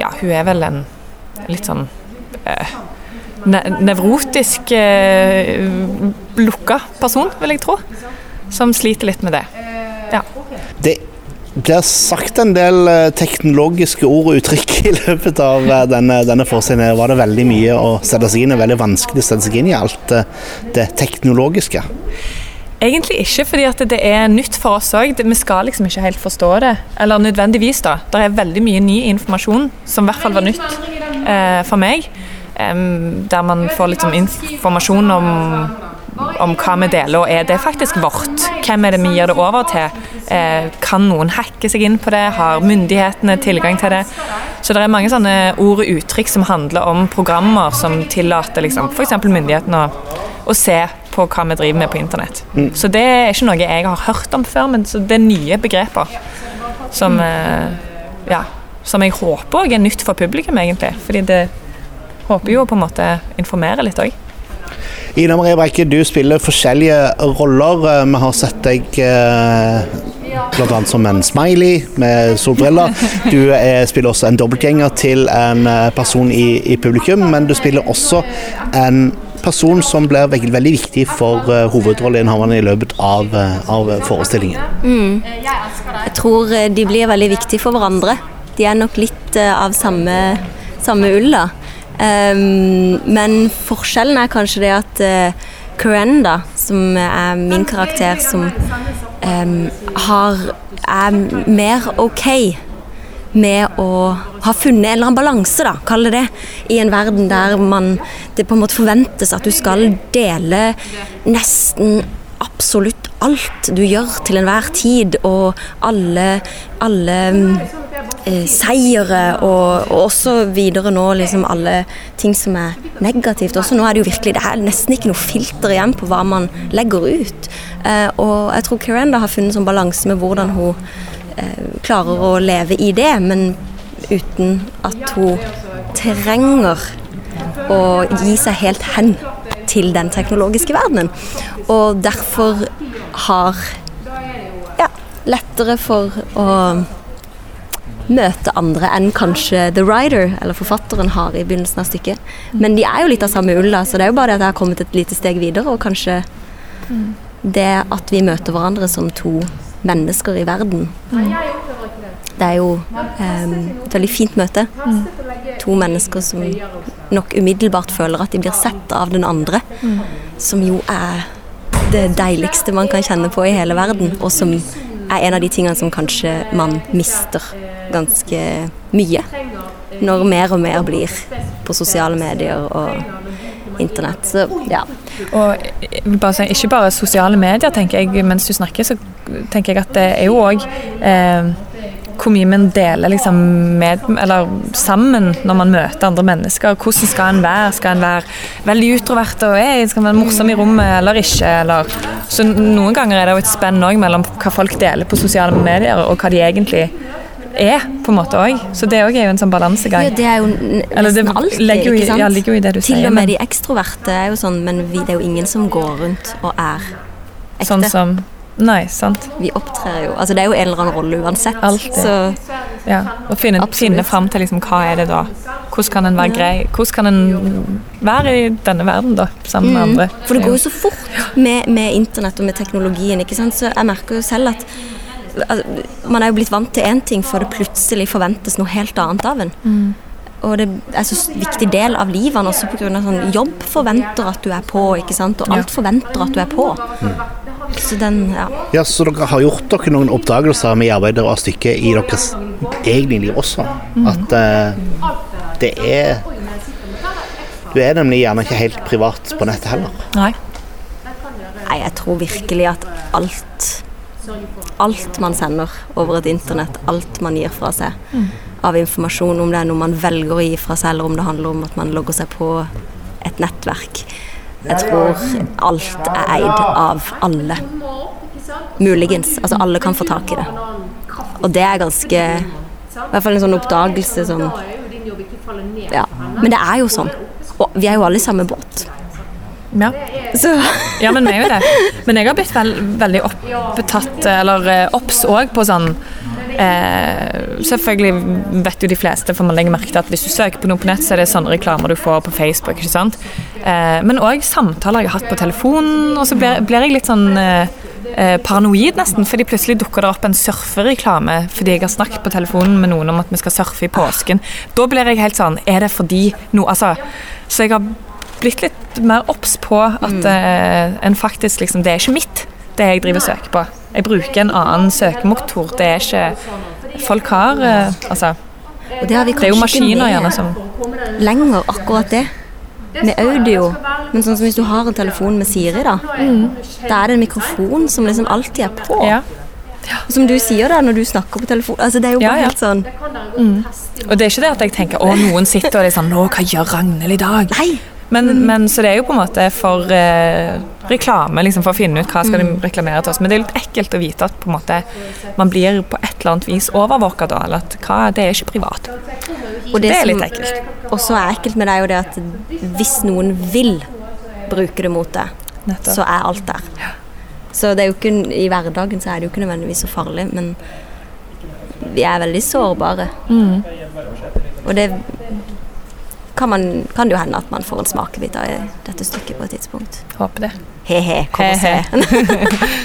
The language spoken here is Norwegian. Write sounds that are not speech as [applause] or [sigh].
Ja, hun er vel en litt sånn eh, ne nevrotisk eh, lukka person, vil jeg tro. Som sliter litt med det. Ja. Det blir sagt en del eh, teknologiske ord og uttrykk i løpet av eh, denne, denne forestillingen. Var det veldig mye å sette seg inn i, veldig vanskelig å sette seg inn i alt eh, det teknologiske? Egentlig ikke, fordi det er nytt for oss òg. Vi skal liksom ikke helt forstå det. Eller nødvendigvis, da. Det er veldig mye ny informasjon som i hvert fall var nytt eh, for meg. Um, der man får liksom informasjon om, om hva vi deler, og er det faktisk vårt? Hvem er det vi gir det over til? Eh, kan noen hacke seg inn på det? Har myndighetene tilgang til det? Så det er mange sånne ord og uttrykk som handler om programmer som tillater liksom, f.eks. myndighetene å, å se på hva vi driver med på internett. Mm. Så det er ikke noe jeg har hørt om før, men det er nye begreper som, mm. ja, som jeg håper òg er nytt for publikum, egentlig. Fordi det håper jo på en måte informerer litt òg. Ina Marie Brekke, du spiller forskjellige roller. Eh, vi har sett deg eh, bl.a. som en smiley med solbriller. Du er, spiller også en dobbeltgjenger til en eh, person i, i publikum, men du spiller også en person som blir veldig, veldig viktig for uh, hovedrolleinnehaverne i løpet av, uh, av forestillingen. Mm. Jeg tror eh, de blir veldig viktige for hverandre. De er nok litt av samme, samme ull, da. Um, men forskjellen er kanskje det at uh, da, som er min karakter, som um, har, er mer OK med å ha funnet en eller annen balanse, da, kall det det, i en verden der man, det på en måte forventes at du skal dele nesten absolutt alt du gjør til enhver tid, og alle, alle eh, seire, og, og, også videre nå liksom alle ting som er negativt. Også nå er det jo virkelig det er nesten ikke noe filter igjen på hva man legger ut. Eh, og jeg tror Kirenda har funnet sånn balanse med hvordan hun klarer å leve i det, men uten at hun trenger å gi seg helt hen til den teknologiske verdenen. Og derfor har ja, lettere for å møte andre enn kanskje The Writer, eller forfatteren, har i begynnelsen av stykket. Men de er jo litt av samme ulla, så det er jo bare det at jeg har kommet et lite steg videre, og kanskje det at vi møter hverandre som to mennesker i verden. Det er jo um, et veldig fint møte. To mennesker som nok umiddelbart føler at de blir sett av den andre. Som jo er det deiligste man kan kjenne på i hele verden, og som er en av de tingene som kanskje man mister ganske mye. Når mer og mer blir på sosiale medier og internett. Så ja. Og bare si, ikke bare sosiale medier, tenker jeg. Mens du snakker, så tenker jeg at det er jo òg eh, hvor mye man deler liksom med, sammen når man møter andre mennesker. Hvordan skal en være? Skal en være veldig utrovert og hey, skal man være morsom i rommet eller ikke? Eller, så Noen ganger er det jo et spenn mellom hva folk deler på sosiale medier, og hva de egentlig er, på en måte òg. Så det òg er jo en sånn balansegang. Ja, det er jo nesten alltid, ligger jo, ikke sant? Ja, ligger jo i det du Til sier. Og med de ekstroverte er jo sånn, men vi, det er jo ingen som går rundt og er ekte. Sånn som Nei, sant. Vi opptrer jo Altså det er jo en eller annen rolle uansett. Alltid. Så ja. Og finne, finne fram til liksom hva er det da? Hvordan kan en være grei? Hvordan kan en være i denne verden, da, sammen med mm. andre? For det går jo så fort med, med internett og med teknologien, ikke sant. Så jeg merker jo selv at man er jo blitt vant til én ting for det plutselig forventes noe helt annet av en. Mm. Og det er så viktig del av livet også pga. sånn jobb forventer at du er på, ikke sant? og alt ja. forventer at du er på. Mm. Så den, ja. ja. Så dere har gjort dere noen oppdagelser med arbeidet og stykket i deres egne liv også? Mm. At uh, det er Du er nemlig gjerne ikke helt privat på nettet heller. Nei. Nei, jeg tror virkelig at alt alt man sender over et internett, alt man gir fra seg av informasjon, om det er noe man velger å gi fra seg, eller om det handler om at man logger seg på et nettverk. Jeg tror alt er eid av alle. Muligens. Altså alle kan få tak i det. Og det er ganske I hvert fall en sånn oppdagelse som Ja. Men det er jo sånn. Og vi er jo alle i samme båt. Ja. Ja, men vi er jo det. Men jeg har blitt veld, veldig opptatt, eller eh, obs òg, på sånn Eh, selvfølgelig vet jo de fleste, for man legger merke til at hvis du søker på noe på nett, så er det sånne reklamer du får på Facebook. ikke sant? Eh, men òg samtaler jeg har hatt på telefonen, og så blir, blir jeg litt sånn eh, eh, paranoid nesten, fordi plutselig dukker det opp en surfereklame fordi jeg har snakket på telefonen med noen om at vi skal surfe i påsken. Da blir jeg helt sånn Er det fordi noe Altså, så jeg har blitt litt mer obs på at eh, en faktisk liksom Det er ikke mitt, det jeg driver og søker på. Jeg bruker en annen søkemotor. Det er ikke Folk har eh, Altså, Og det har vi det er jo maskiner gjerne som lenger, akkurat det. Med audio. Men sånn som hvis du har en telefon med Siri, da. Da er det en mikrofon som liksom alltid er på. Ja. Ja. Som du sier da, når du snakker på telefon. Altså, det er jo bare ja. helt sånn Og det er ikke det at jeg tenker å, noen sitter og er sånn Nå, hva gjør Ragnhild i dag? Nei! Men, men så det er jo på en måte for eh, reklame, liksom for å finne ut hva skal de reklamere til oss. Men det er litt ekkelt å vite at på en måte man blir på et eller annet vis overvåka da. Eller at hva, det er ikke privat. Og Det er litt ekkelt. Og så er ekkelt med det, er jo det at hvis noen vil bruke det mot deg, så er alt der. Så det er jo ikke, i hverdagen så er det jo ikke nødvendigvis så farlig, men vi er veldig sårbare. Mm. Og det kan, man, kan det jo hende at man får en smakebit av dette stykket på et tidspunkt. Håper det. He-he, kom og he. og se. [laughs]